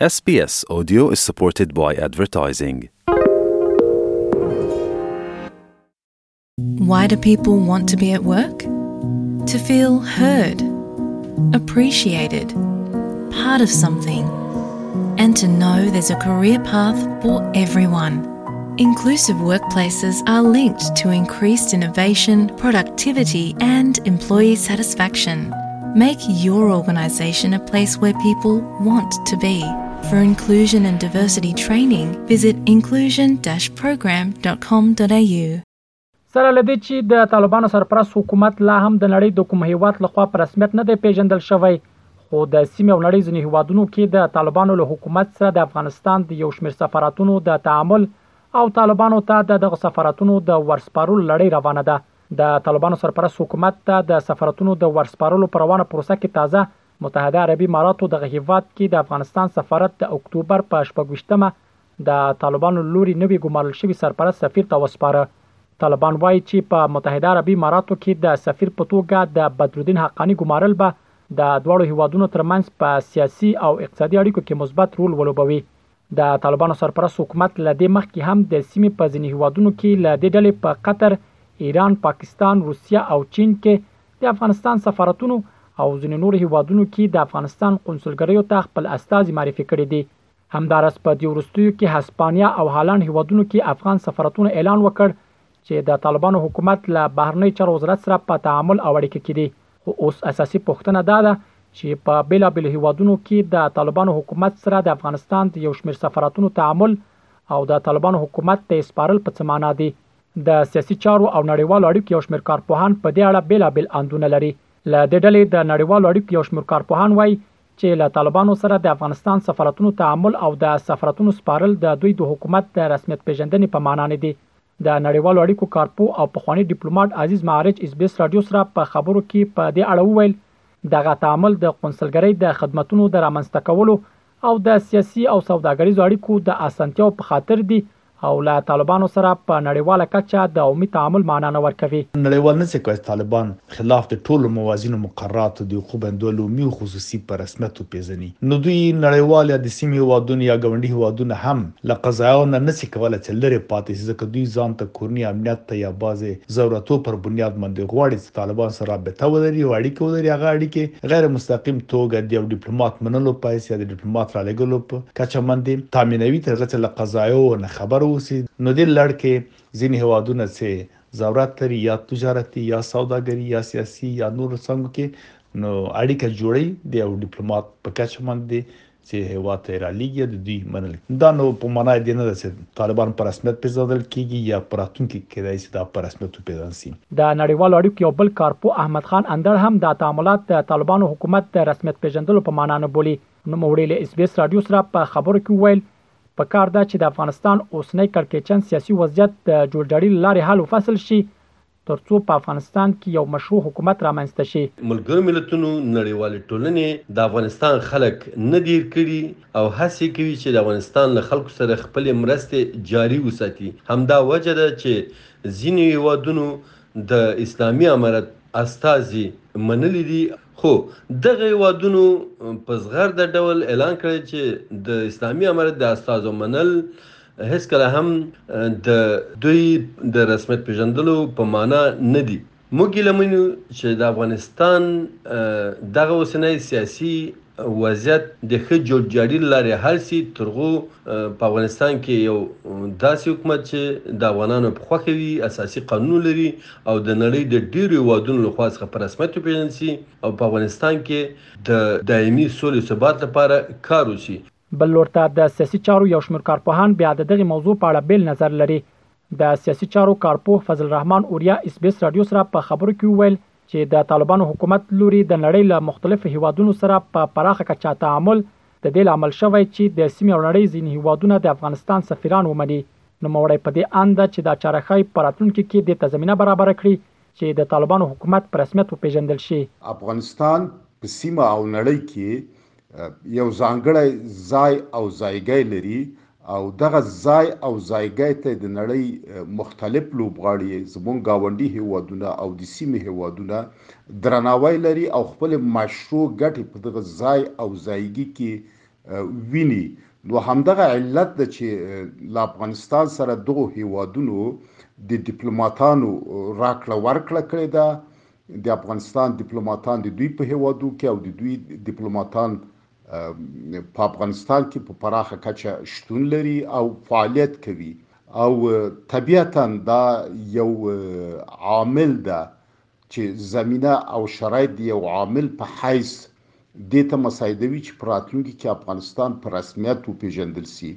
SBS Audio is supported by advertising. Why do people want to be at work? To feel heard, appreciated, part of something, and to know there's a career path for everyone. Inclusive workplaces are linked to increased innovation, productivity, and employee satisfaction. Make your organization a place where people want to be. For inclusion and diversity training, visit inclusion-program.com.au. سره لدې چې د طالبانو سرپرست حکومت لا هم د نړۍ د کوم هیواد لخوا په رسمیت نه دی پیژندل شوی خو د سیمې او نړۍ ځینې هیوادونو کې د طالبانو له حکومت سره د افغانستان د یو شمېر سفارتونو د تعامل او طالبانو ته د دغه سفارتونو د ورسپارلو لړۍ روانه ده د طالبانو سرپرست حکومت ته د سفارتونو د ورسپارلو په روانه پروسه کې تازه متحده عربي اماراتو دغه هیواد کې د افغانستان سفارت د اکتوبر په شپږ ویشت مه د طالبانو له لوري نوي ګمارل شوي سرپرست سفیر ته وسپاره. طالبان وايي چې په متحده عربي اماراتو کې د سفیر په توګه د بدرالدین حقاني ګمارل به د دواړو هیوادونو ترمنځ په سیاسي او اقتصادي اړیکو کې مثبت رول ولوبوي د طالبانو سرپرست حکومت له دې مخکې هم د سیمې په ځینې هیوادونو کې له دې ډلې په قطر، ایران، پاکستان، روسیه او چین کې د افغانستان سفارتونو او ځینو نورو هیوادونو کې د افغانستان قونسلګریو ته خپل استازي معرفي کړي دي. همداراز په دې وروستیو کې هسپانیا او هالنډ هیوادونو کې افغان سفارتونو اعلان وکړ چې د طالبانو حکومت له بهرنیو چارو وزارت سره په تعامل او اړیکه کې دي خو اوس اساسي پوښتنه دا ده چې په بیلابیلو هیوادونو کې د طالبانو حکومت سره د افغانستان د یو شمیر سفارتونو تعامل او د طالبانو حکومت ته اسپارل په څه معنا دي د سیاسي چارو او نړیوالو اړیکو یو شمیر کارپوهان په دې اړه بیلابیل اندونه لري له دې ډلې د نړیوالو اړیکو یو شمیر کارپوهان وایي چې له طالبانو سره د افغانستان سفارتونو تعامل او د سفارتونو سپارل د دوی د حکومت د رسمیت پیژندنې په معنا نه دي. د نړیوالو اړیکو کارپوه او پخوانی ډیپلوماټ عزیز معارج اس بي اس راډیو سره په خبرو کې په دې اړه وویل، دغه تعامل د قونسلګرۍ د خدمتونو د رامنځته کولو او د سیاسي او سوداګریزو اړیکو د اسانتیاو په خاطر دي او له طالبانو سره په نړیواله کچه د عمومي تعامل معنا نه ورکوي. نړیوال نسي کولای طالبان خلاف د ټولو موازینو مقرراتو د حقوق بندو لومي او خصوصي په رسمیت وپېزني، نو دوی نړیوال یا د سیمې هېوادونه یا ګاونډي هېوادونه هم له قضایاو نه نسي کولای چې لرې پاتې سي، ځکه دوی ځان ته کورني امنیت ته یا بعضې ضرورتو پر بنیاد باندې غواړي چې طالبانو سره رابطه ولري او اړیکې ولري، هغه اړیکې غیر مستقیم توګه د یو ډیپلومات منلو په حیث یا د ډیپلومات رالېږلو په. که چمن دې تامینوي تر هغه چې له قضایو نه خبر اوسې نو دې لړ کې ځینې هېوادونه چې ضرورت لري یا تجارتي یا سوداګري یا سیاسي یا نورو څنګو کې نو اړیکه جوړوي د یو ډیپلوماټ په کچه باندې چې هېواد ته یې رالیږي د دوی منل دا نو په معنا یې دې نه ده چې طالبان په رسمیت پېژندل کېږي یا په راتلونکي کې کېدای شي دا په رسمیت وپېژندل شي د نړیوالو اړیکو یو بل کارپوه احمد خان اندړ هم دا تعاملات د طالبانو حکومت د رسمیت پېژندلو په معنا نه بولي نوموړي له اس بي اس راډيو سره په خبرو کې وویل، په کار ده چې د افغانستان اوسنی کړکېچن سیاسي وضعیت د جوړجاړي له لارې حل و فصل شي ترڅو په افغانستان کې یو مشروع حکومت رامنځته شي. ملګرو ملتونو نړیوالې ټولنې د افغانستان خلک نه دې هیر کړي او هڅې کوي چې د افغانستان له خلکو سره خپلې مرستې جاري وساتي، همدا وجه ده چې ځینو هېوادونو د اسلامي امارت استازي منلي دي. خو دغه هېوادونو په زغرده ډول اعلان کړی چې د اسلامي امارت د استازو منل هیڅکله هم د دوی د رسمیت پیژندلو په معنا نه دي موږ ګیله من یو چې د افغانستان دغه اوسنی سیاسي وضعیت د ښه جوړجاړي له لارې حل سي تر هغو په افغانستان کې یو داسې حکومت چې د افغانانو په خوښه وي اساسي قانون ولري او د نړۍ د ډېرو هېوادونو له خوا څخه په رسمیت وپېژندل شي او په افغانستان کې د دایمي سولې او ثبات لپاره کار وشي. بل لور ته د سیاسي چارو یو شمېر کارپوهان بیا د دغې موضوع په اړه بېل نظر لري. د سیاسي چارو کارپوه فضل الرحمن اوریا اس بي اس راډیو سره په خبرو کې وویل چې د طالبانو حکومت لوري د نړۍ له مختلفو هېوادونو سره په پراخه کچه تعامل د دې لامل شوی چې د سیمې او نړۍ ځینې هېوادونه د افغانستان سفیران ومني. نوموړی په دې اند ده چې دا چاره ښايي په راتلونکي کې دې ته زمینه برابره کړي چې د طالبانو حکومت په رسمیت وپېژندل شي. افغانستان په سیمه او نړۍ کې یو ځانګړی ځای او ځایګی لري او دغه ځای او ځایګی ته د نړۍ مختلف لوبغاړي، زموږ ګاونډي هېوادونه او د سیمې هېوادونه درناوی لري او خپلې مشروع ګټې په دغه ځای او ځایګي کې ویني، نو همدغه علت ده چې له افغانستان سره دغو هېوادونو د دیپلوماتانو راکړه ورکړه کړې ده، د افغانستان دیپلوماتان د دوی په هېوادو کې او د دوی دیپلوماتان په افغانستان کې په پراخه کچه شتون لري او فعالیت کوي او طبیعتا دا یو عامل ده چې زمينه او شرایط یو عامل په حیث دې ته مساعدوي چې په راتلونکي کې افغانستان په رسمیت وپیژندل شي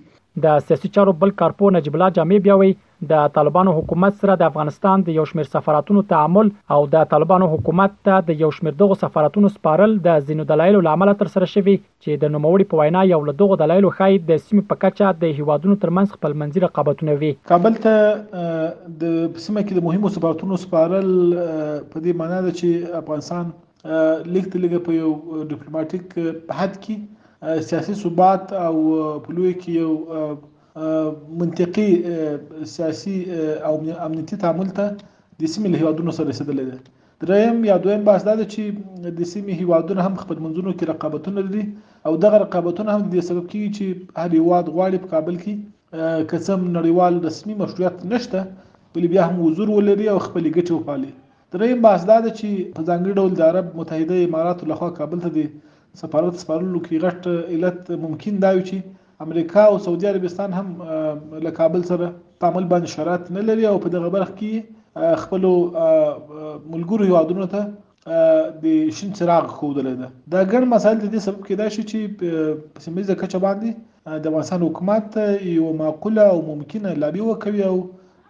د سیاسي چارو بل کارپو نجیب الله جامع بیا وایي د طالبانو حکومت سره د افغانستان د یو شمېر سفارتونو تعامل او د طالبانو حکومت ته د یو شمېر دغو سفارتونو سپارل د ځینو دلایلو له امله ترسره شوي چې د نوموړي په وینا یو له دغو دلایلو ښایي د سیمې په کچه د هیوادونو ترمنځ خپلمنځي رقابتونه وي. کابل ته د په سیمه کې د مهمو سفارتونو سپارل په دې معنی ده چې افغانستان لږ تر لږه په یو ډیپلوماټیک حد کې سیاسي ثبات او په لوی کې یو منطقي سیاسي او امنیتي تعامل ته د سیمې له هیوادونو سره رسیدلی دی دریم یا دویم بحث دا دی چې د سیمې هیوادونه هم خپل منځونو کې رقابتونه لري او دغه رقابتونه هم د دې سبب کیږي چې هر هیواد غواړي په کابل کې که څه نړیوال رسمي مشروعیت نشته ولې بیا هم حضور ولري او خپلې ګټې وپالي دریم بحث دا دی چې په ځانګړي ډول د عرب متحده اماراتو لخوا کابل ته د سفارت سپارلو کې غټ علت ممکن دا وي چې امریکا او سعودي عربستان هم له کابل سره تعامل باندې شرایط نه لري او په دغه برخه کې خپل ملګرو هیوادونو ته د شین څراغ ښودل ده دا ګڼ مسایل د دې سبب کېدای شي چې په سیمهییزه کچه باندې د افغانستان حکومت یو معقوله او ممکنه لابي وکوي او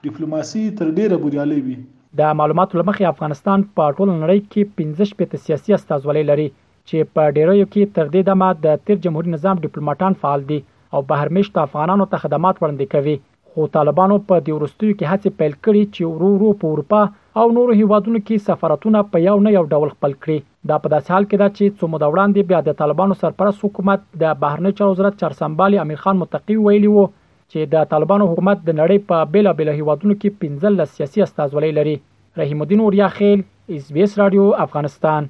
ډیپلوماسي تر ډیره بریالي وي د معلوماتو لمخې افغانستان په ټوله نړۍ کې 15 شپېته سیاسي استازولۍ لري چې په ډېریو کې تر دې دمه د تېر جمهوري نظام ډیپلوماټان فعال دي او بهر مېشتو افغانانو ته خدمات وړاندې کوي، خو طالبانو په دې وروستیو کې هڅې پیل کړي چې ورو ورو په اروپا او نورو هېوادونو کې سفارتونه په یو نه یو ډول خپل کړي. دا په داسې حال کې ده چې څو موده وړاندې بیا د طالبانو سرپرست حکومت د بهرنیو چارو وزارت چارسمبالي امیر خان متقي ویلي وو چې د طالبانو حکومت د نړۍ په بېلابېلو هېوادونو کې پنځلس سیاسي استازولۍ لري. رحیم الدین اوریاخېل، ایس بي ایس راډیو، افغانستان.